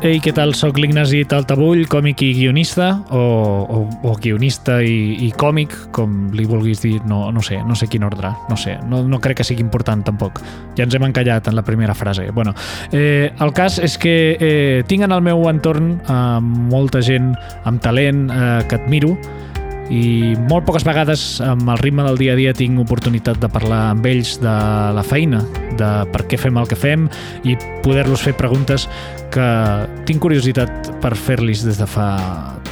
Ei, què tal? Soc l'Ignasi Taltabull, còmic i guionista, o, o, o guionista i, i còmic, com li vulguis dir, no, no sé, no sé quin ordre, no sé, no, no crec que sigui important tampoc. Ja ens hem encallat en la primera frase. Bueno, eh, el cas és que eh, tinc en el meu entorn eh, molta gent amb talent eh, que admiro, i molt poques vegades amb el ritme del dia a dia tinc oportunitat de parlar amb ells de la feina, de per què fem el que fem i poder-los fer preguntes que tinc curiositat per fer-los des de fa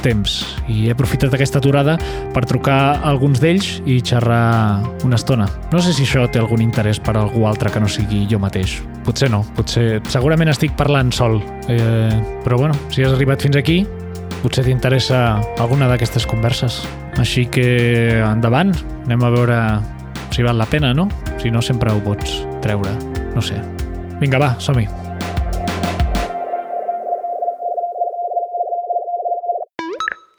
temps i he aprofitat aquesta aturada per trucar a alguns d'ells i xerrar una estona. No sé si això té algun interès per a algú altre que no sigui jo mateix. Potser no, potser... Segurament estic parlant sol, eh, però bueno, si has arribat fins aquí, potser t'interessa alguna d'aquestes converses. Així que endavant, anem a veure si val la pena, no? Si no, sempre ho pots treure. No sé. Vinga, va, som-hi.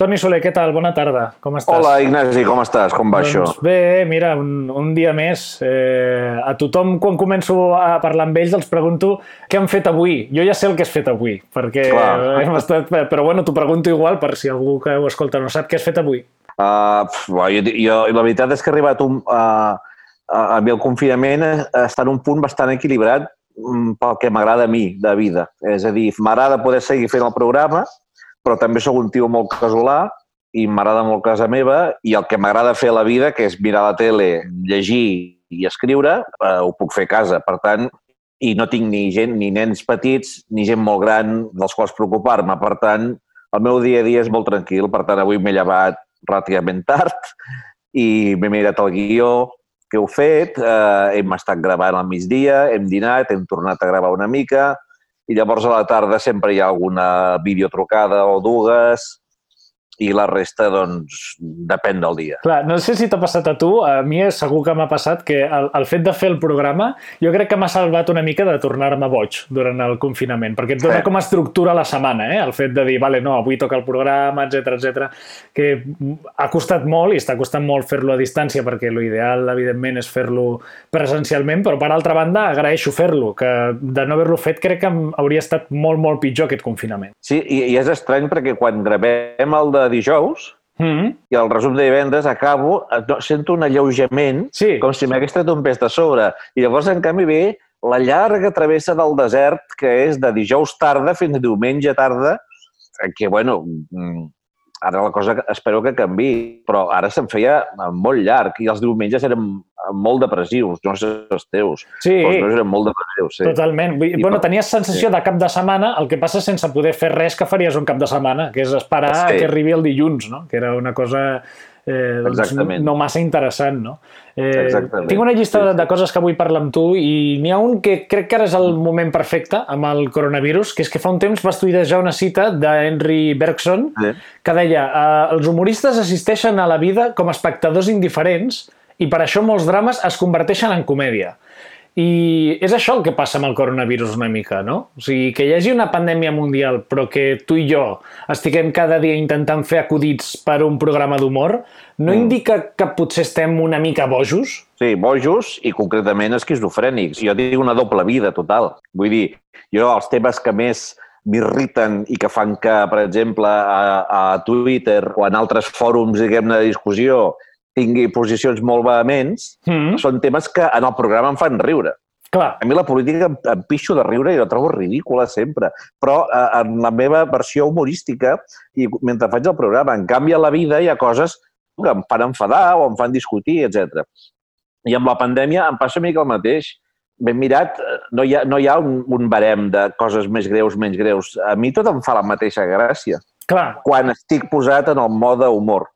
Toni Soler, què tal? Bona tarda. Com estàs? Hola, Ignasi, com estàs? Com va doncs això? Bé, mira, un, un dia més. Eh, a tothom, quan començo a parlar amb ells, els pregunto què han fet avui. Jo ja sé el que has fet avui, perquè Clar. hem estat... Però bueno, t'ho pregunto igual per si algú que ho escolta no sap què has fet avui. Uh, pf, bo, jo, jo, la veritat és que he arribat un, uh, a, a mi el confinament està en un punt bastant equilibrat mm, pel que m'agrada a mi de vida. És a dir, m'agrada poder seguir fent el programa, però també sóc un tio molt casolà i m'agrada molt casa meva i el que m'agrada fer a la vida, que és mirar la tele, llegir i escriure, eh, ho puc fer a casa. Per tant, i no tinc ni gent, ni nens petits, ni gent molt gran dels quals preocupar-me. Per tant, el meu dia a dia és molt tranquil. Per tant, avui m'he llevat relativament tard i m'he mirat el guió que heu fet, eh, hem estat gravant al migdia, hem dinat, hem tornat a gravar una mica, i llavors a la tarda sempre hi ha alguna videotrucada o dues i la resta, doncs, depèn del dia. Clar, no sé si t'ha passat a tu, a mi segur que m'ha passat que el, el fet de fer el programa jo crec que m'ha salvat una mica de tornar-me boig durant el confinament, perquè et dona Sí. com a estructura la setmana, eh? el fet de dir, vale, no, avui toca el programa, etc etc que ha costat molt i està costant molt fer-lo a distància perquè l'ideal, evidentment, és fer-lo presencialment, però per altra banda agraeixo fer-lo, que de no haver-lo fet crec que hauria estat molt, molt pitjor aquest confinament. Sí, i, i és estrany perquè quan gravem el de dijous Mm -hmm. i el resum de divendres acabo, sento un alleujament, Sí. com si m'hagués tret un pes de sobre. I llavors, en canvi, ve la llarga travessa del desert, que és de dijous tarda fins a diumenge tarda, què, bueno, mm, ara la cosa espero que canvi, però ara se'm feia molt llarg i els diumenges eren molt depressius, no sé els teus. Sí, Però els meus eren molt depressius, sí. Totalment. Vull, I bueno, tenies sensació de cap de setmana, el que passa sense poder fer res que faries un cap de setmana, que és esperar Sí. que arribi el dilluns, no? que era una cosa eh, doncs, Exactament. no massa interessant. No? Eh, Exactament. tinc una llista Sí, de, sí. de coses que vull parlar amb tu i n'hi ha un que crec que ara és el moment perfecte amb el coronavirus, que és que fa un temps vas tuitejar una cita d'Henry Bergson Sí. que deia eh, els humoristes assisteixen a la vida com a espectadors indiferents i per això molts drames es converteixen en comèdia. I és això el que passa amb el coronavirus una mica, no? O sigui, que hi hagi una pandèmia mundial però que tu i jo estiguem cada dia intentant fer acudits per un programa d'humor, no Mm. indica que potser estem una mica bojos? Sí, bojos i concretament esquizofrènics. Jo tinc una doble vida total. Vull dir, jo els temes que més m'irriten i que fan que, per exemple, a, a Twitter o en altres fòrums, diguem-ne, de discussió, tingui posicions molt vehements, Mm. són temes que en el programa em fan riure. Clar, A mi la política em, em pixo de riure i la trobo ridícula sempre, però eh, en la meva versió humorística i mentre faig el programa, en canvi a la vida hi ha coses que em fan enfadar o em fan discutir, etc. I amb la pandèmia em passa una mica el mateix. Ben mirat, eh, no hi ha, no hi ha un, un barem de coses més greus, menys greus. A mi tot em fa la mateixa gràcia clar, quan estic posat en el mode humor.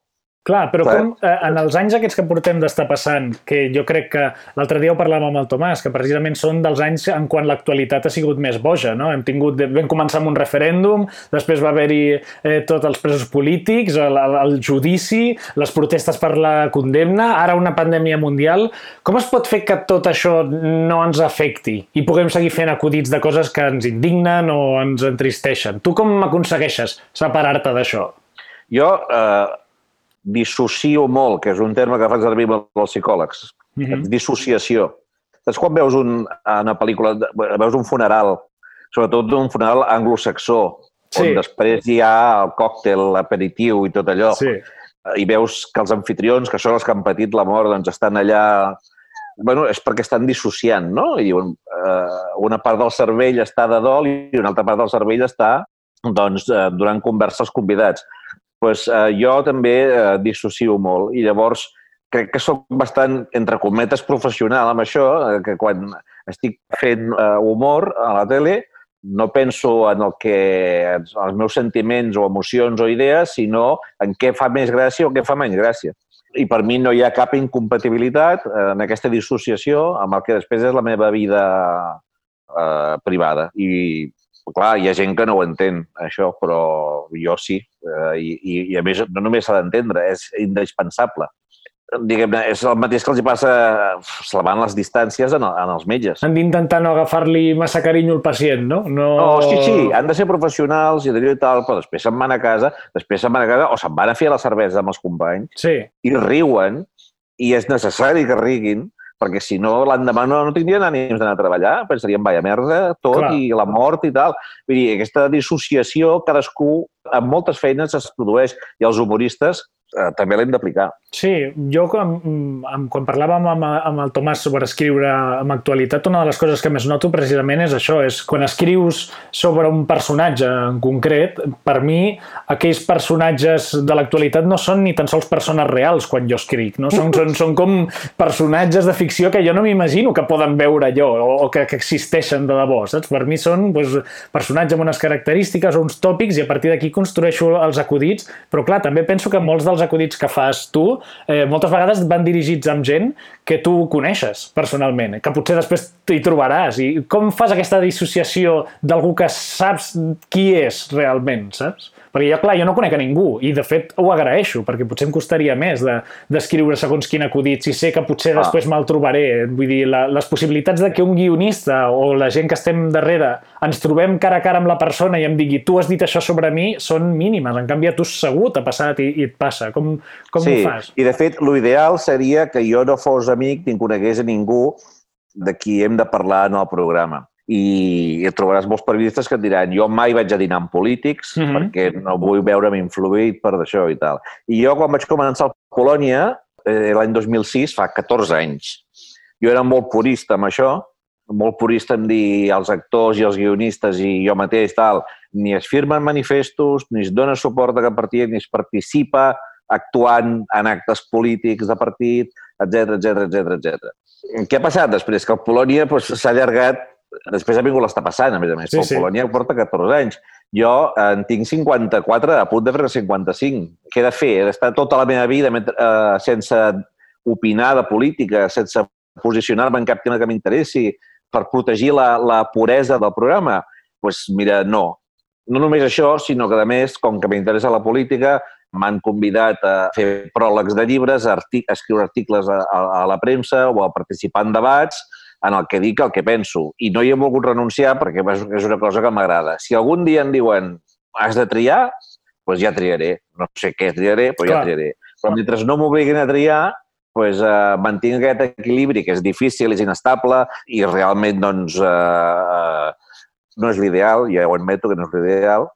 Clar, però Clar. com eh, en els anys aquests que portem d'estar passant, que jo crec que l'altre dia ho parlàvem amb el Tomàs, que precisament són dels anys en quan l'actualitat ha sigut més boja, no? Hem tingut, vam començar amb un referèndum, després va haver-hi eh, tots els presos polítics, el, el, el judici, les protestes per la condemna, ara una pandèmia mundial. Com es pot fer que tot això no ens afecti i puguem seguir fent acudits de coses que ens indignen o ens entristeixen? Tu com aconsegueixes separar-te d'això? Jo eh, dissocio molt, que és un terme que fan servir els psicòlegs. Mhm. Dissociació. Saps quan veus un, una pel·lícula, veus un funeral, sobretot d'un funeral anglosaxó, Sí. on després hi ha el còctel, l'aperitiu i tot allò. Sí. I veus que els anfitrions, que són els que han patit la mort, doncs estan allà... bueno, és perquè estan dissociant, no? I diuen, eh, una part del cervell està de dol i una altra part del cervell està doncs, eh, donant conversa als convidats. Pues, eh, jo també eh, dissocio molt i llavors crec que sóc bastant, entre cometes, professional amb això, eh, que quan estic fent eh, humor a la tele no penso en el que, els meus sentiments o emocions o idees, sinó en què fa més gràcia o què fa menys gràcia. I per mi no hi ha cap incompatibilitat eh, en aquesta dissociació amb el que després és la meva vida eh, privada. I, clar, hi ha gent que no ho entén, això, però jo sí. Eh, i, i, a més, no només s'ha d'entendre, és indispensable diguem-ne, és el mateix que els hi passa salvant les distàncies en, en els metges. Han d'intentar no agafar-li massa carinyo al pacient, no? no... Oh, sí, sí, han de ser professionals i d'allò i tal, però després se'n van a casa, després se'n van a casa o se'n van a fer la cervesa amb els companys Sí, i riuen i és necessari que riguin perquè si no l'endemà no, no tindrien ànims d'anar a treballar, pensarien, vaya merda, tot Clar. i la mort i tal. Vull dir, aquesta dissociació, cadascú, amb moltes feines es produeix i els humoristes eh, també l'hem d'aplicar. Sí, jo quan, amb, quan parlàvem amb, amb el Tomàs sobre escriure amb actualitat, una de les coses que més noto precisament és això, és quan escrius sobre un personatge en concret, per mi aquells personatges de l'actualitat no són ni tan sols persones reals quan jo escric, no? Són, són, són com personatges de ficció que jo no m'imagino que poden veure allò o, o que, que existeixen de debò, saps? Per mi són doncs, personatges amb unes característiques o uns tòpics i a partir d'aquí construeixo els acudits, però clar, també penso que molts dels acudits que fas tu eh, moltes vegades van dirigits amb gent que tu coneixes personalment, que potser després t'hi trobaràs. I com fas aquesta dissociació d'algú que saps qui és realment, saps? Perquè jo, clar, jo no conec a ningú i, de fet, ho agraeixo, perquè potser em costaria més de- d'escriure segons quin acudit si sé que potser Ah. després me'l trobaré. Vull dir, la, les possibilitats de que un guionista o la gent que estem darrere ens trobem cara a cara amb la persona i em digui tu has dit això sobre mi, són mínimes. En canvi, a tu segur t'ha passat i, i et passa. Com, com sí, ho fas? i de fet, l'ideal seria que jo no fos amic ni conegués a ningú de qui hem de parlar en el programa. I, i et trobaràs molts periodistes que et diran jo mai vaig a dinar amb polítics Mhm. perquè no vull veure'm influït per d'això i tal. I jo, quan vaig començar a Polònia, eh, l'any 2006, fa 14 anys, jo era molt purista amb això, molt purista en dir els actors i els guionistes i jo mateix tal, ni es firmen manifestos, ni es dona suport a cap partit, ni es participa actuant en actes polítics de partit, etc etc etc etc. Què ha passat després? Que el Polònia doncs, s'ha allargat, després ha vingut l'estar passant, a més a més, Sí, el sí. Polònia porta 14 anys. Jo en tinc 54, a punt de fer 55. Què he de fer? He d'estar tota la meva vida mentre- eh, sense opinar de política, sense posicionar-me en cap tema que m'interessi, per protegir la, la puresa del programa? Doncs pues mira, no. No només això, sinó que, a més, com que m'interessa la política, m'han convidat a fer pròlegs de llibres, a, artic a escriure articles a, a, a la premsa o a participar en debats en el que dic el que penso. I no hi he volgut renunciar perquè és una cosa que m'agrada. Si algun dia em diuen has de triar, doncs ja triaré. No sé què triaré, però Clar. ja triaré. Però mentre no m'obliguin a triar, doncs, eh, mantinc aquest equilibri que és difícil, és inestable i realment doncs, eh, eh, no és l'ideal, ja ho admeto que no és l'ideal,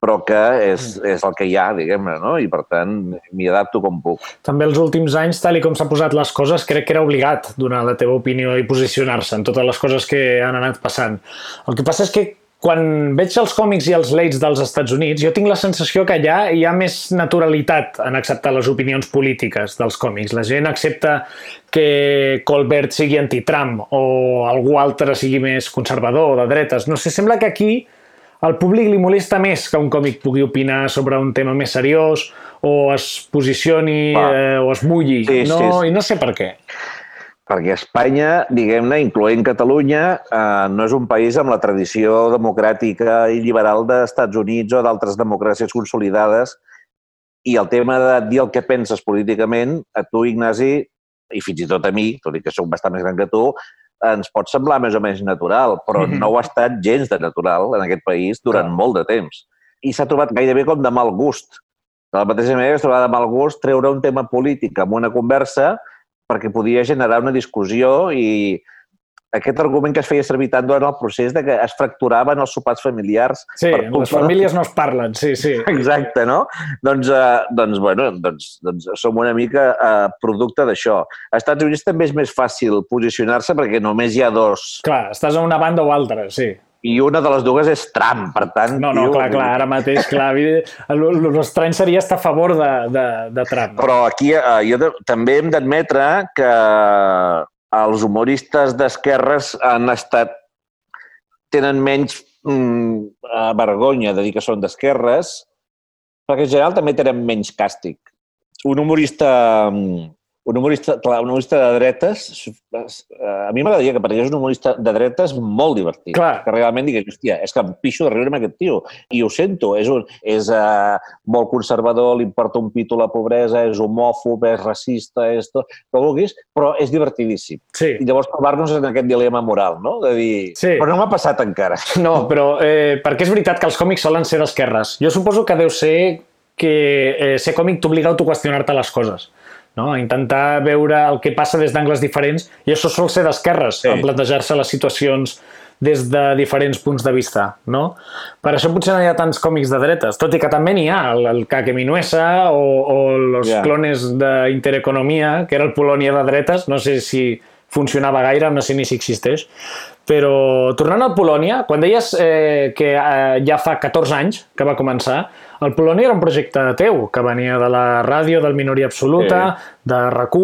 però que és, és el que hi ha, diguem-ne, no? I per tant m'hi adapto com puc. També els últims anys, tal i com s'han posat les coses, crec que era obligat donar la teva opinió i posicionar-se en totes les coses que han anat passant. El que passa és que quan veig els còmics i els leits dels Estats Units, jo tinc la sensació que allà hi ha més naturalitat en acceptar les opinions polítiques dels còmics. La gent accepta que Colbert sigui anti-Trump o algú altre sigui més conservador o de dretes. No sé, sembla que aquí al públic li molesta més que un còmic pugui opinar sobre un tema més seriós o es posicioni Va. eh, o es mulli. Sí, no, sí, sí. I no sé per què. Perquè Espanya, diguem-ne, incloent Catalunya, eh, no és un país amb la tradició democràtica i liberal d'Estats Units o d'altres democràcies consolidades i el tema de dir el que penses políticament, a tu, Ignasi, i fins i tot a mi, tot i que sóc bastant més gran que tu, ens pot semblar més o menys natural, però Mhm. no ho ha estat gens de natural en aquest país durant Clar. molt de temps. I s'ha trobat gairebé com de mal gust. De la mateixa manera es trobava de mal gust treure un tema polític amb una conversa perquè podia generar una discussió i aquest argument que es feia servir tant durant el procés de que es fracturaven els sopars familiars. Sí, per les famílies no es parlen, sí, sí. Exacte, no? Doncs, eh, doncs, bueno, doncs, doncs som una mica eh, producte d'això. A Estats Units també és més fàcil posicionar-se perquè només hi ha dos. Clar, estàs a una banda o altra, sí i una de les dues és Trump, per tant... No, no, tio, clar, clar, ara mateix, clar, l'estrany seria estar a favor de, de, de Trump. Però aquí eh, jo també hem d'admetre que els humoristes d'esquerres han estat tenen menys mm, eh, vergonya de dir que són d'esquerres, perquè en general també tenen menys càstig. Un humorista mm, un humorista, clar, un humorista de dretes, a mi m'agradaria que aparegués un humorista de dretes molt divertit. Clar. Que realment digués, hòstia, és que em pixo de riure amb aquest tio. I ho sento, és, un, és uh, molt conservador, li importa un pito la pobresa, és homòfob, és racista, és tot, que vulguis, però és divertidíssim. Sí. I llavors trobar-nos en aquest dilema moral, no? De dir, sí. però no m'ha passat encara. No, però eh, perquè és veritat que els còmics solen ser d'esquerres. Jo suposo que deu ser que eh, ser còmic t'obliga a autoqüestionar-te les coses no? a intentar veure el que passa des d'angles diferents, i això sol ser d'esquerres, sí. plantejar-se les situacions des de diferents punts de vista, no? Per això potser no hi ha tants còmics de dretes, tot i que també n'hi ha, el, el Kake Minuesa o, o los yeah. clones d'Intereconomia, que era el Polònia de dretes, no sé si funcionava gaire, no sé ni si existeix, però tornant al Polònia, quan deies eh, que eh, ja fa 14 anys que va començar, el Polònia era un projecte teu, que venia de la ràdio, del Minoria Absoluta, sí. de rac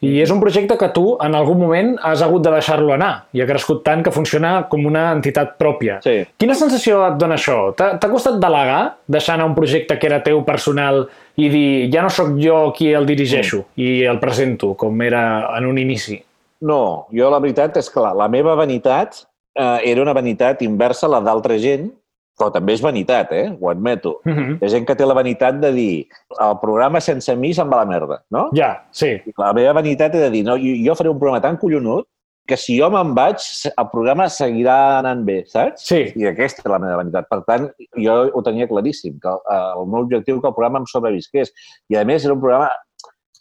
i és un projecte que tu en algun moment has hagut de deixar-lo anar i ha crescut tant que funciona com una entitat pròpia. Sí. Quina sensació et dona això? T'ha costat delegar, deixar anar un projecte que era teu personal i dir, ja no sóc jo qui el dirigeixo mm. i el presento, com era en un inici? No, jo la veritat és que la, la meva vanitat eh, era una vanitat inversa a la d'altra gent però també és vanitat, eh? Ho admeto. Mhm. -huh. Hi ha gent que té la vanitat de dir el programa sense mi se'n va la merda, no? Ja, sí. I la meva vanitat és de dir, no, jo, jo faré un programa tan collonut que si jo me'n vaig, el programa seguirà anant bé, saps? Sí. I aquesta és la meva vanitat. Per tant, jo ho tenia claríssim, que el, el meu objectiu que el programa em sobrevisqués. I, a més, era un programa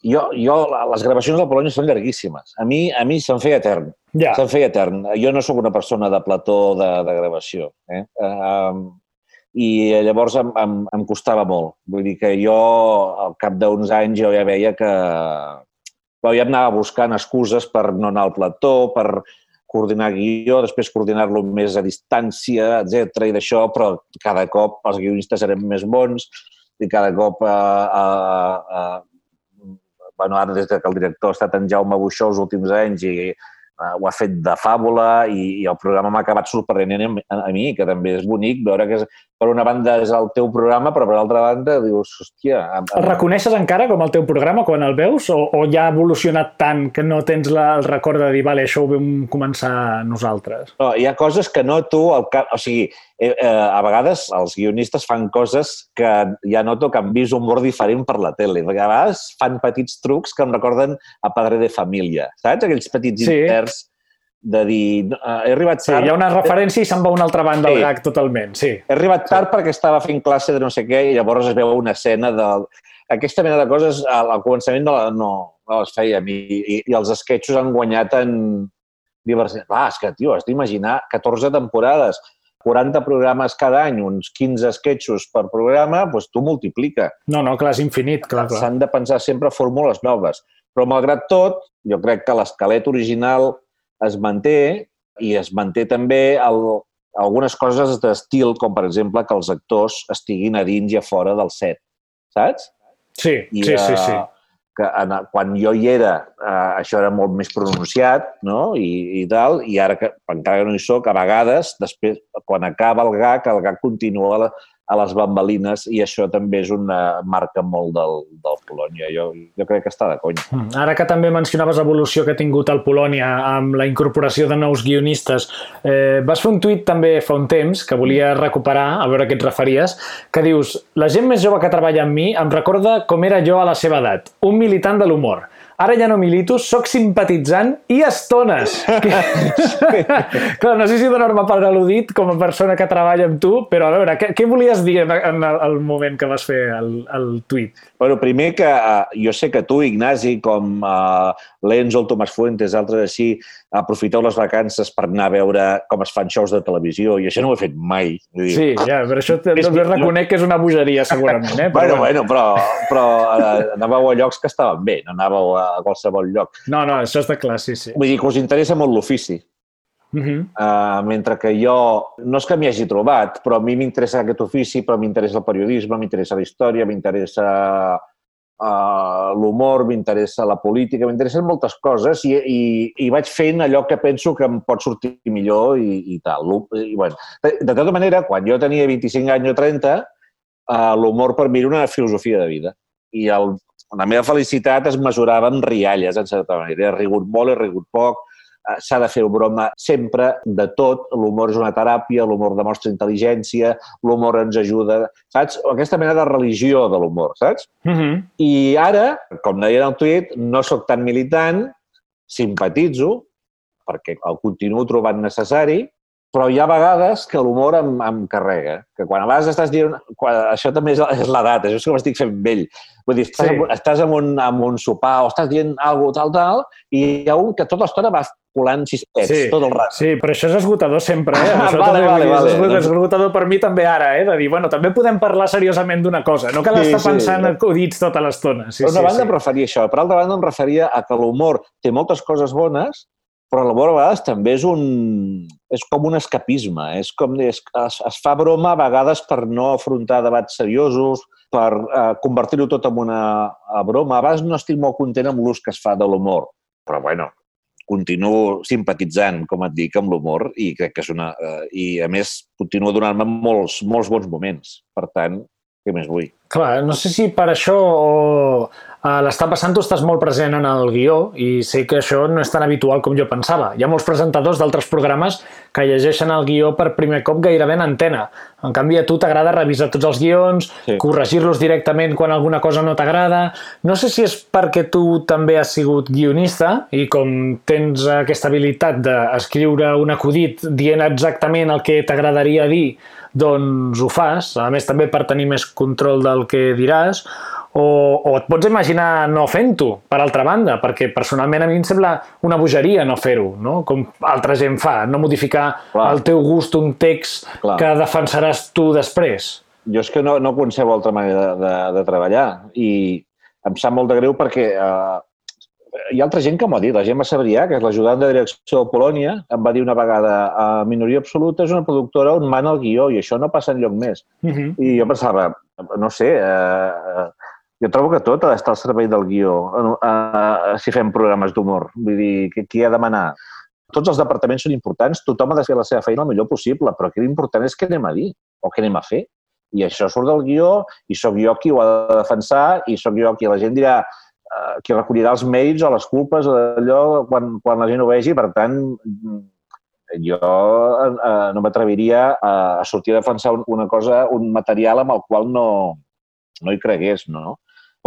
jo, jo, les gravacions del Polònia són llarguíssimes. A mi, a mi se'm feia etern. Ja. Se'm feia etern. Jo no sóc una persona de plató de, de gravació. Eh? Um, I llavors em, em, em costava molt. Vull dir que jo, al cap d'uns anys, jo ja veia que... Però ja anava buscant excuses per no anar al plató, per coordinar guió, després coordinar-lo més a distància, etc i d'això, però cada cop els guionistes eren més bons i cada cop eh, eh, eh, bueno, ara des que el director ha estat en Jaume Buixó els últims anys i uh, ho ha fet de fàbula i, i el programa m'ha acabat sorprenent a mi, que també és bonic veure que és, per una banda és el teu programa, però per l'altra banda dius, hòstia... Amb. El reconeixes encara com el teu programa quan el veus o, o ja ha evolucionat tant que no tens la, el record de dir, vale, això ho vam començar nosaltres? No, hi ha coses que no tu... El cap, o sigui, eh, eh, a vegades els guionistes fan coses que ja noto que han vist humor diferent per la tele. Perquè a vegades fan petits trucs que em recorden a Padre de Família, saps? Aquells petits sí. interns de dir, uh, he arribat tard... Sí, hi ha una referència i se'n va a una altra banda sí. el gag totalment, sí. He arribat tard sí. perquè estava fent classe de no sé què i llavors es veu una escena de... Aquesta mena de coses al, al començament no, no, no les fèiem i, i, i els esquetxos han guanyat en diversitat. Clar, és que, tio, has d'imaginar 14 temporades, 40 programes cada any, uns 15 esquetxos per programa, doncs tu multiplica. No, no, clar, és infinit, clar, clar. S'han de pensar sempre fórmules noves. Però, malgrat tot, jo crec que l'esquelet original es manté i es manté també el, algunes coses d'estil, com per exemple que els actors estiguin a dins i a fora del set, saps? Sí, I, sí, sí, sí. Que en, quan jo hi era, eh, això era molt més pronunciat, no? I, i tal, i ara que encara no hi soc, a vegades, després, quan acaba el gag, el gag continua la, a les bambalines i això també és una marca molt del, del Polònia. Jo, jo crec que està de conya. Hmm. Ara que també mencionaves l'evolució que ha tingut el Polònia amb la incorporació de nous guionistes, eh, vas fer un tuit també fa un temps que volia recuperar, a veure a què et referies, que dius, la gent més jove que treballa amb mi em recorda com era jo a la seva edat, un militant de l'humor Ara ja no milito, sóc simpatitzant i estones. Clar, no sé si donar-me per al·ludit com a persona que treballa amb tu, però a veure, què, què volies dir en, en el moment que vas fer el, el tuit? Bueno, primer que uh, jo sé que tu, Ignasi, com uh, l'Enzo, el Tomàs Fuentes, altres així, aprofiteu les vacances per anar a veure com es fan shows de televisió, i això no ho he fet mai. Vull dir, sí, ja, però això també reconec que és una bogeria, segurament. Eh? Però, bueno, bueno, però, però eh, anàveu a llocs que estaven bé, no anàveu a qualsevol lloc. No, no, això està clar, sí, sí. Vull dir que us interessa molt l'ofici. Uh -huh. uh, mentre que jo, no és que m'hi hagi trobat, però a mi m'interessa aquest ofici, però m'interessa el periodisme, m'interessa la història, m'interessa uh, l'humor, m'interessa la política, m'interessen moltes coses i, i, i vaig fent allò que penso que em pot sortir millor i, i tal. I, bueno, de, de tota manera, quan jo tenia 25 anys o 30, uh, l'humor per mi era una filosofia de vida. I el, la meva felicitat es mesurava amb rialles, en certa manera. He rigut molt, he rigut poc, Eh, s'ha de fer broma sempre de tot. L'humor és una teràpia, l'humor demostra intel·ligència, l'humor ens ajuda, saps? Aquesta mena de religió de l'humor, saps? Uh mhm. -huh. I ara, com deia en el tuit, no sóc tan militant, simpatitzo, perquè el continuo trobant necessari, però hi ha vegades que l'humor em, em carrega. Que quan a vegades estàs dient... Quan, això també és, l'edat, això és que m'estic fent vell. Vull dir, estàs, sí. en, estàs en, un, en un sopar o estàs dient alguna tal, tal, i hi ha un que tota l'estona va colant xispets sí, tot el rato. Sí, però això és esgotador sempre, eh? Ah, vale, vale, vale. És esgotador per mi també ara, eh? De dir, bueno, també podem parlar seriosament d'una cosa, no cal sí, estar pensant sí. acudits tota l'estona. Sí, per una sí, banda sí. em referia a això, per altra banda em referia a que l'humor té moltes coses bones, però l'humor a vegades també és un... és com un escapisme, és com... És, es, es fa broma a vegades per no afrontar debats seriosos, per eh, convertir-ho tot en una broma. A vegades no estic molt content amb l'ús que es fa de l'humor, però bueno, continuo simpatitzant, com et dic, amb l'humor i crec que és una... Eh, I, a més, continuo donant-me molts, molts bons moments. Per tant, què més vull? Clar, no sé si per això o a l'Està passant tu estàs molt present en el guió i sé que això no és tan habitual com jo pensava. Hi ha molts presentadors d'altres programes que llegeixen el guió per primer cop gairebé en antena. En canvi, a tu t'agrada revisar tots els guions, sí. corregir-los directament quan alguna cosa no t'agrada. No sé si és perquè tu també has sigut guionista i com tens aquesta habilitat d'escriure un acudit dient exactament el que t'agradaria dir, doncs ho fas. A més, també per tenir més control del que diràs o, o et pots imaginar no fent-ho, per altra banda, perquè personalment a mi em sembla una bogeria no fer-ho, no? com altra gent fa, no modificar Clar. el teu gust un text Clar. que defensaràs tu després. Jo és que no, no concebo altra manera de, de, de treballar i em sap molt de greu perquè eh, hi ha altra gent que m'ho ha dit. La Gemma Sabrià, que és l'ajudant de direcció de Polònia, em va dir una vegada a Minoria Absoluta és una productora on mana el guió i això no passa enlloc més. Uh -huh. I jo pensava, no sé, eh, jo trobo que tot ha d'estar al servei del guió uh, uh, si fem programes d'humor. Vull dir, qui ha de manar? Tots els departaments són importants, tothom ha de fer la seva feina el millor possible, però aquí l'important és què anem a dir o què anem a fer. I això surt del guió i sóc jo qui ho ha de defensar i sóc jo qui la gent dirà uh, qui recollirà els mails o les culpes o d'allò quan, quan la gent ho vegi. Per tant, jo uh, no m'atreviria a sortir a defensar una cosa, un material amb el qual no, no hi cregués, no?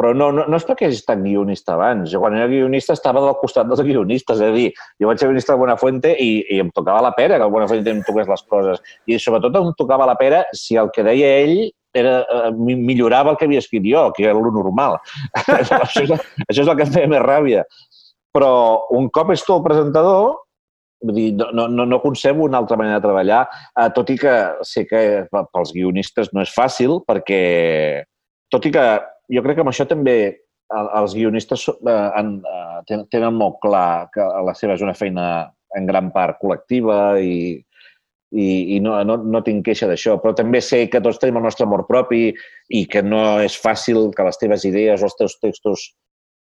Però no, no, no és perquè hagi estat guionista abans. Jo quan era guionista estava del costat dels guionistes. És a dir, jo vaig ser guionista de Buenafuente i, i em tocava la pera que el Buenafuente em toqués les coses. I sobretot em tocava la pera si el que deia ell era, eh, millorava el que havia escrit jo, que era el normal. això, és, això és el que em feia més ràbia. Però un cop ets tu el presentador, Vull dir, no, no, no concebo una altra manera de treballar, eh, tot i que sé que pels guionistes no és fàcil, perquè tot i que jo crec que amb això també els guionistes eh, eh, tenen molt clar que la seva és una feina en gran part col·lectiva i, i, i no, no, no tinc queixa d'això, però també sé que tots tenim el nostre amor propi i que no és fàcil que les teves idees o els teus textos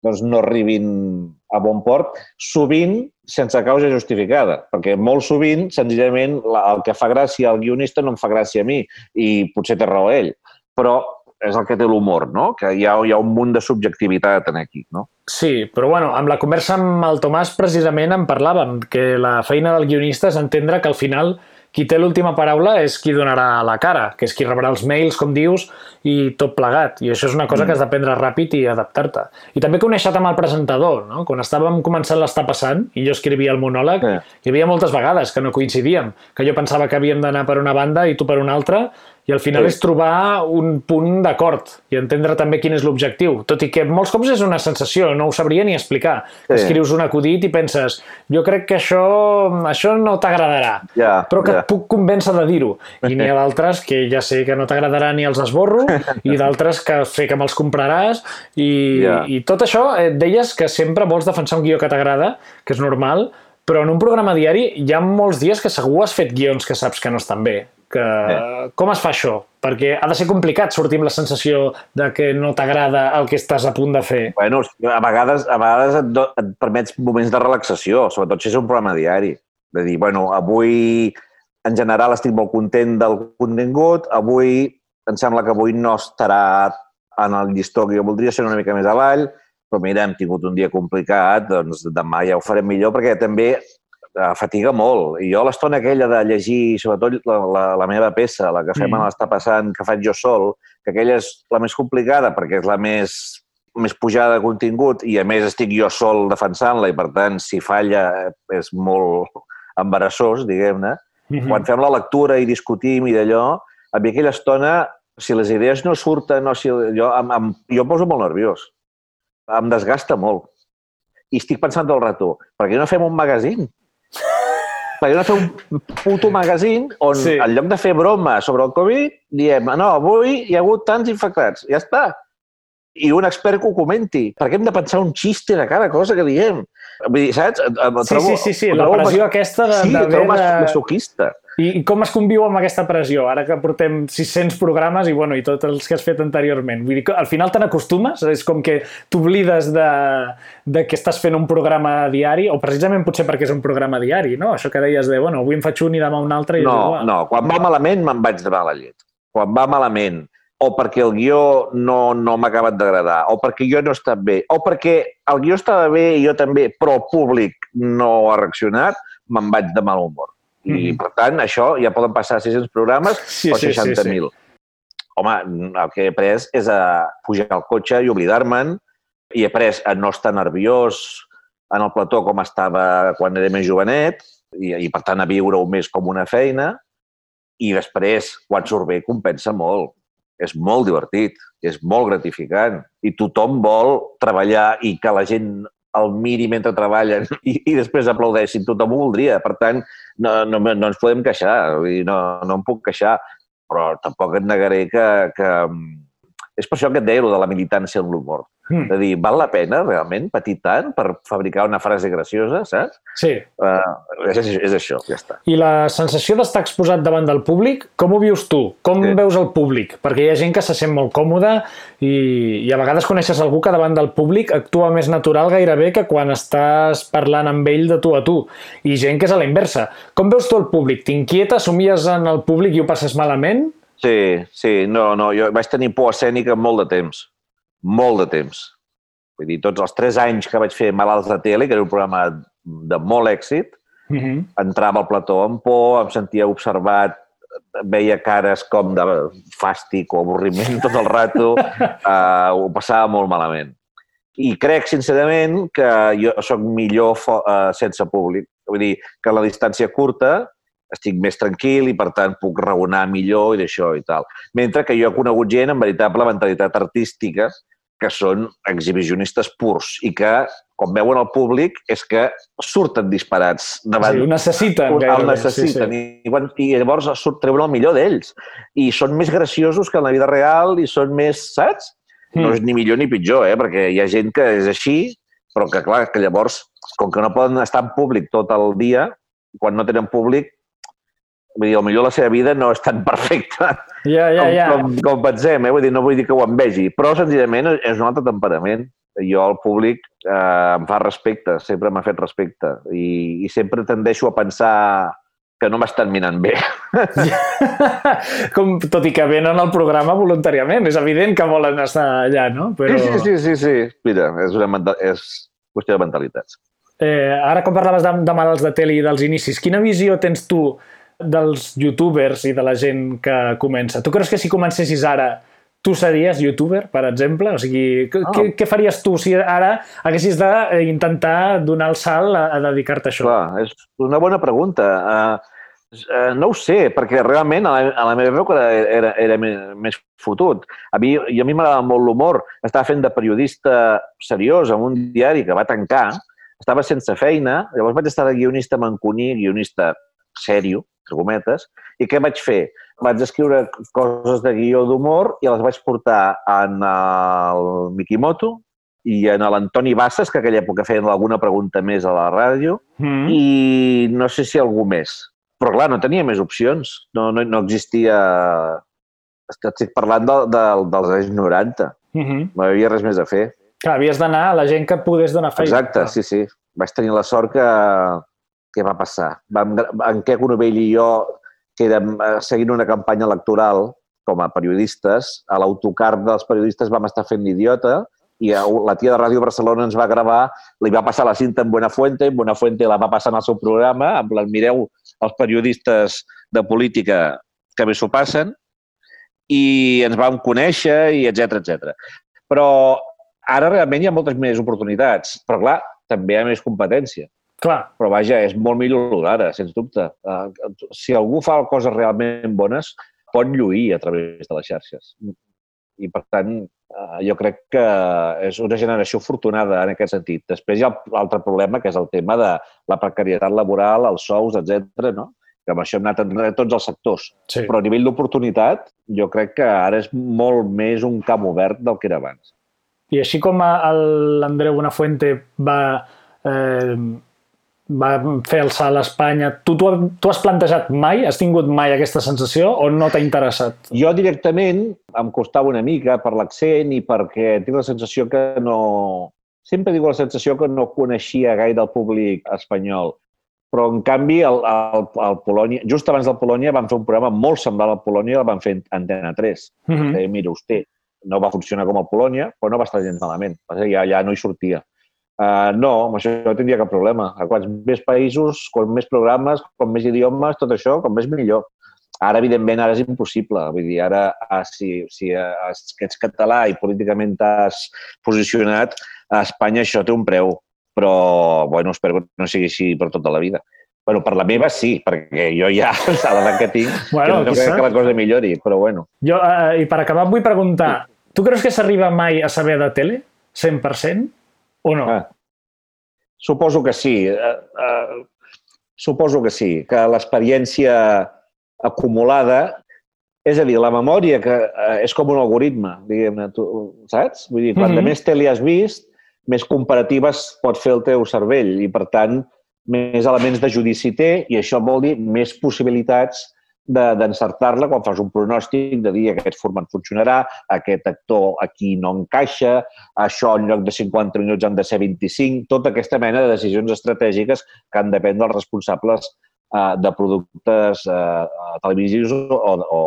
doncs, no arribin a bon port, sovint sense causa justificada, perquè molt sovint, senzillament, el que fa gràcia al guionista no em fa gràcia a mi i potser té raó ell. Però és el que té l'humor, no? Que hi ha, hi ha un munt de subjectivitat en aquí, no? Sí, però bueno, amb la conversa amb el Tomàs precisament en parlàvem, que la feina del guionista és entendre que al final qui té l'última paraula és qui donarà la cara, que és qui rebrà els mails, com dius, i tot plegat. I això és una cosa mm. que has d'aprendre ràpid i adaptar-te. I també conèixer amb el presentador, no? Quan estàvem començant l'estar passant i jo escrivia el monòleg, sí. hi havia moltes vegades que no coincidíem, que jo pensava que havíem d'anar per una banda i tu per una altra, I al final Sí. és trobar un punt d'acord i entendre també quin és l'objectiu. Tot i que molts cops és una sensació, no ho sabria ni explicar. Sí. Escrius un acudit i penses, jo crec que això, això no t'agradarà, Ja, però que ja. et puc convèncer de dir-ho. I n'hi ha d'altres que ja sé que no t'agradarà ni els esborro i d'altres que sé que me'ls compraràs i, Ja. i tot això, eh, et deies que sempre vols defensar un guió que t'agrada, que és normal, però en un programa diari hi ha molts dies que segur has fet guions que saps que no estan bé. Que... Eh. Com es fa això? Perquè ha de ser complicat sortir amb la sensació de que no t'agrada el que estàs a punt de fer. Bueno, a vegades, a vegades et, do, et permets moments de relaxació, sobretot si és un programa diari. De dir, bueno, avui en general estic molt content del contingut, avui em sembla que avui no estarà en el llistó que jo voldria, ser una mica més avall, però mira, hem tingut un dia complicat, doncs demà ja ho farem millor, perquè també eh, fatiga molt. I jo l'estona aquella de llegir, sobretot la, la, la meva peça, la que fem Mm. mm. l'està passant, que faig jo sol, que aquella és la més complicada perquè és la més, més pujada de contingut i a més estic jo sol defensant-la i per tant si falla eh, és molt embarassós, diguem-ne. Mhm. Quan fem la lectura i discutim i d'allò, a mi aquella estona, si les idees no surten o si jo, em, em, jo em poso molt nerviós. Em desgasta molt. I estic pensant tot el rato, per què no fem un magazín? Per què no fem un puto magazín on, Sí. en lloc de fer broma sobre el Covid, diem, no, avui hi ha hagut tants infectats, ja està. I un expert que ho comenti. Per què hem de pensar un xiste de cada cosa que diem? Vull dir, saps? Em- em Sí, trobo- sí, sí, sí, la pressió aquesta de- Sí, mas- de- masoquista. I, I com es conviu amb aquesta pressió, ara que portem 600 programes i, bueno, i tots els que has fet anteriorment? Vull dir al final te n'acostumes? És com que t'oblides de, de que estàs fent un programa diari, o precisament potser perquè és un programa diari, no? Això que deies de, bueno, avui em faig un i demà un altre i és No, igual. no, quan va malament me'n vaig de mala llet. Quan va malament, o perquè el guió no, no m'ha acabat d'agradar, o perquè jo no he estat bé, o perquè el guió estava bé i jo també, però el públic no ha reaccionat, me'n vaig de mal humor. I, Mhm. per tant, això ja poden passar 600 programes Sí, o sí, sí, 60.000. Home, el que he après és a pujar al cotxe i oblidar-me'n, i he après a no estar nerviós en el plató com estava quan era més jovenet, i, i per tant a viure-ho més com una feina, i després, quan surt bé, compensa molt. És molt divertit, és molt gratificant, i tothom vol treballar i que la gent el miri mentre treballen i, i després aplaudeixin. Tothom ho voldria. Per tant, no, no, no ens podem queixar. No, no em puc queixar, però tampoc et negaré que... que és per això que et deia de la militància en l'humor. Mm. De dir, val la pena realment patir tant per fabricar una frase graciosa, saps? Sí. Uh, és, és, això, ja està. I la sensació d'estar exposat davant del públic, com ho vius tu? Com Sí. veus el públic? Perquè hi ha gent que se sent molt còmoda i, i a vegades coneixes algú que davant del públic actua més natural gairebé que quan estàs parlant amb ell de tu a tu. I gent que és a la inversa. Com veus tu el públic? T'inquieta? Somies en el públic i ho passes malament? Sí, sí, no, no, jo vaig tenir por escènica molt de temps. Molt de temps. Vull dir, tots els tres anys que vaig fer Malalts de Tele, que era un programa de molt èxit, Mm -hmm. entrava al plató amb por, em sentia observat, veia cares com de fàstic o avorriment tot el rato, uh, ho passava molt malament. I crec, sincerament, que jo sóc millor uh, sense públic. Vull dir, que a la distància curta estic més tranquil i, per tant, puc raonar millor i d'això i tal. Mentre que jo he conegut gent amb veritable mentalitat artística que són exhibicionistes purs i que, quan veuen el públic, és que surten disparats davant Sí, ho necessiten. el gairebé, necessiten. Sí, I, quan- I llavors surt treure el millor d'ells. I són més graciosos que en la vida real i són més, saps? sí. No és ni millor ni pitjor, eh? perquè hi ha gent que és així, però que, clar, que llavors, com que no poden estar en públic tot el dia, quan no tenen públic, vull dir, potser la seva vida no és tan perfecta ja, com, ja. com, com pensem, eh? Vull dir, no vull dir que ho envegi, però senzillament és un altre temperament. Jo al públic eh, em fa respecte, sempre m'ha fet respecte i, i sempre tendeixo a pensar que no m'estan mirant bé. Com, tot i que venen al programa voluntàriament. És evident que volen estar allà, no? Però... Sí, sí, sí, sí, sí. Mira, és, una, menta- és qüestió de mentalitats. Eh, ara, quan parlaves de, de malalts de tele i dels inicis, quina visió tens tu dels youtubers i de la gent que comença? Tu creus que si comencessis ara tu series youtuber, per exemple? O sigui, què, Ah. què, què faries tu si ara haguessis d'intentar donar el salt a, a dedicar-te a això? Clar, és una bona pregunta. Uh, Uh, no ho sé, perquè realment a la, a la meva època era, era, era més fotut. A mi, i a mi m'agradava molt l'humor. Estava fent de periodista seriós en un diari que va tancar, estava sense feina, llavors vaig estar de guionista manconí, guionista sèrio, cometes, i què vaig fer? Vaig escriure coses de guió d'humor i les vaig portar en el Mikimoto i en l'Antoni Bassas, que aquella època feien alguna pregunta més a la ràdio, mm. i no sé si algú més. Però, clar, no tenia més opcions. No, no, no existia... Estic parlant de, de, dels anys 90. Mm -hmm. No hi havia res més a fer. Clar, havies d'anar a la gent que pogués donar feina. Exacte, sí, sí. Vaig tenir la sort que... Què va passar? Vam, en què Conovell i jo, que érem eh, seguint una campanya electoral com a periodistes, a l'autocar dels periodistes vam estar fent l'idiota i la tia de Ràdio Barcelona ens va gravar, li va passar la cinta en Buenafuente, Buenafuente la va passar en el seu programa, en plan, mireu els periodistes de política que més s'ho passen, i ens vam conèixer, i etc etc. Però ara realment hi ha moltes més oportunitats, però clar, també hi ha més competència. Clar. Però vaja, és molt millor d'ara, sens dubte. Uh, si algú fa coses realment bones, pot lluir a través de les xarxes. I, per tant, uh, jo crec que és una generació afortunada en aquest sentit. Després hi ha l'altre problema, que és el tema de la precarietat laboral, els sous, etc. no? que amb això hem anat a tots els sectors. Sí. Però a nivell d'oportunitat, jo crec que ara és molt més un camp obert del que era abans. I així com l'Andreu Buenafuente va, eh, va fer el salt a Espanya, tu, tu has plantejat mai, has tingut mai aquesta sensació o no t'ha interessat? Jo directament em costava una mica per l'accent i perquè tinc la sensació que no... Sempre dic la sensació que no coneixia gaire el públic espanyol. Però, en canvi, el, el, el Polònia, just abans del Polònia vam fer un programa molt semblant al Polònia, el vam fer en Antena 3. Mm -hmm. eh, mira, usted, no va funcionar com a Polònia, però no va estar gens malament. Ja, ja no hi sortia. Uh, no, amb això no tindria cap problema. A quants més països, com més programes, com més idiomes, tot això, com més millor. Ara, evidentment, ara és impossible. Vull dir, ara, ah, si, si ets català i políticament t'has posicionat, a Espanya això té un preu. Però, bueno, espero que no sigui així per tota la vida. Bueno, per la meva sí, perquè jo ja, a l'edat que tinc, bueno, que no crec que la cosa millori, però bueno. Jo, uh, I per acabar, vull preguntar, tu creus que s'arriba mai a saber de tele? 100%? O no? Ah, suposo que sí. Uh, uh, suposo que sí, que l'experiència acumulada és a dir, la memòria que uh, és com un algoritme, diguem-ne, tu saps? Vull dir, quan mm -hmm. més tele has vist, més comparatives pot fer el teu cervell i, per tant, més elements de judici té i això vol dir més possibilitats d'encertar-la de, quan fas un pronòstic, de dir aquest format funcionarà, aquest actor aquí no encaixa, això en lloc de 50 minuts han de ser 25, tota aquesta mena de decisions estratègiques que han de prendre els responsables eh, de productes eh, televisius o, o,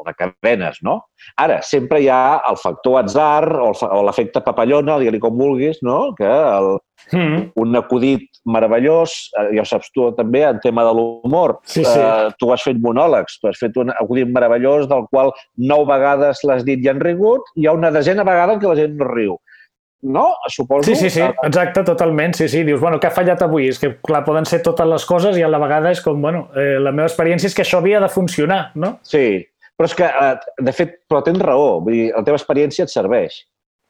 o de cadenes, no? Ara, sempre hi ha el factor atzar o l'efecte papallona, digue-li com vulguis, no? Que el, mm. un acudit meravellós, eh, ja ho saps tu també, en tema de l'humor. Sí, sí. Uh, tu has fet monòlegs, tu has fet un acudit meravellós del qual nou vegades l'has dit i han rigut, i hi ha una desena vegada en què la gent no riu no? Suposo. Sí, sí, sí, exacte, totalment. Sí, sí, dius, bueno, què ha fallat avui? És que, clar, poden ser totes les coses i a la vegada és com, bueno, eh, la meva experiència és que això havia de funcionar, no? Sí, però és que, eh, de fet, però tens raó. Vull dir, la teva experiència et serveix.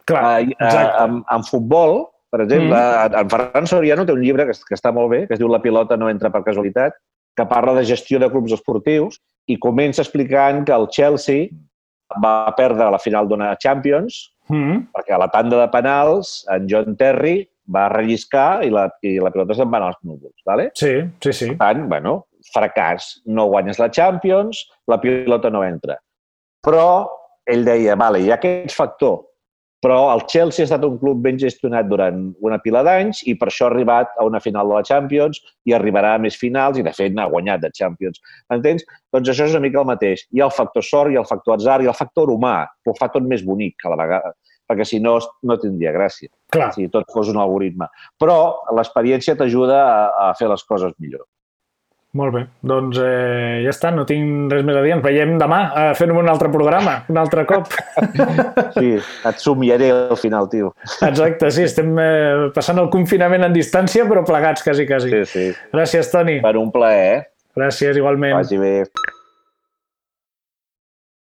Clar, uh, exacte. En, en futbol, per exemple, mm. en Ferran Soriano té un llibre que, que està molt bé, que es diu La pilota no entra per casualitat, que parla de gestió de clubs esportius i comença explicant que el Chelsea va perdre la final d'una Champions mm. perquè a la tanda de penals en John Terry va relliscar i la, i la pilota se'n va anar als núvols. ¿vale? Sí, sí, sí. Per tant, bueno, fracàs. No guanyes la Champions, la pilota no entra. Però ell deia, vale, hi ha aquest factor, però el Chelsea ha estat un club ben gestionat durant una pila d'anys i per això ha arribat a una final de la Champions i arribarà a més finals i, de fet, n'ha guanyat de Champions. Entens? Doncs això és una mica el mateix. Hi ha el factor sort, hi ha el factor atzar, i el factor humà, que ho fa tot més bonic a la vegada perquè si no, no tindria gràcia. Clar. Si tot fos un algoritme. Però l'experiència t'ajuda a, a fer les coses millor. Molt bé, doncs eh, ja està, no tinc res més a dir. Ens veiem demà eh, fent un altre programa, un altre cop. Sí, et somiaré al final, tio. Exacte, sí, estem eh, passant el confinament en distància, però plegats, quasi, quasi. Sí, sí. Gràcies, Toni. Per un plaer, eh? Gràcies, igualment. Vagi bé.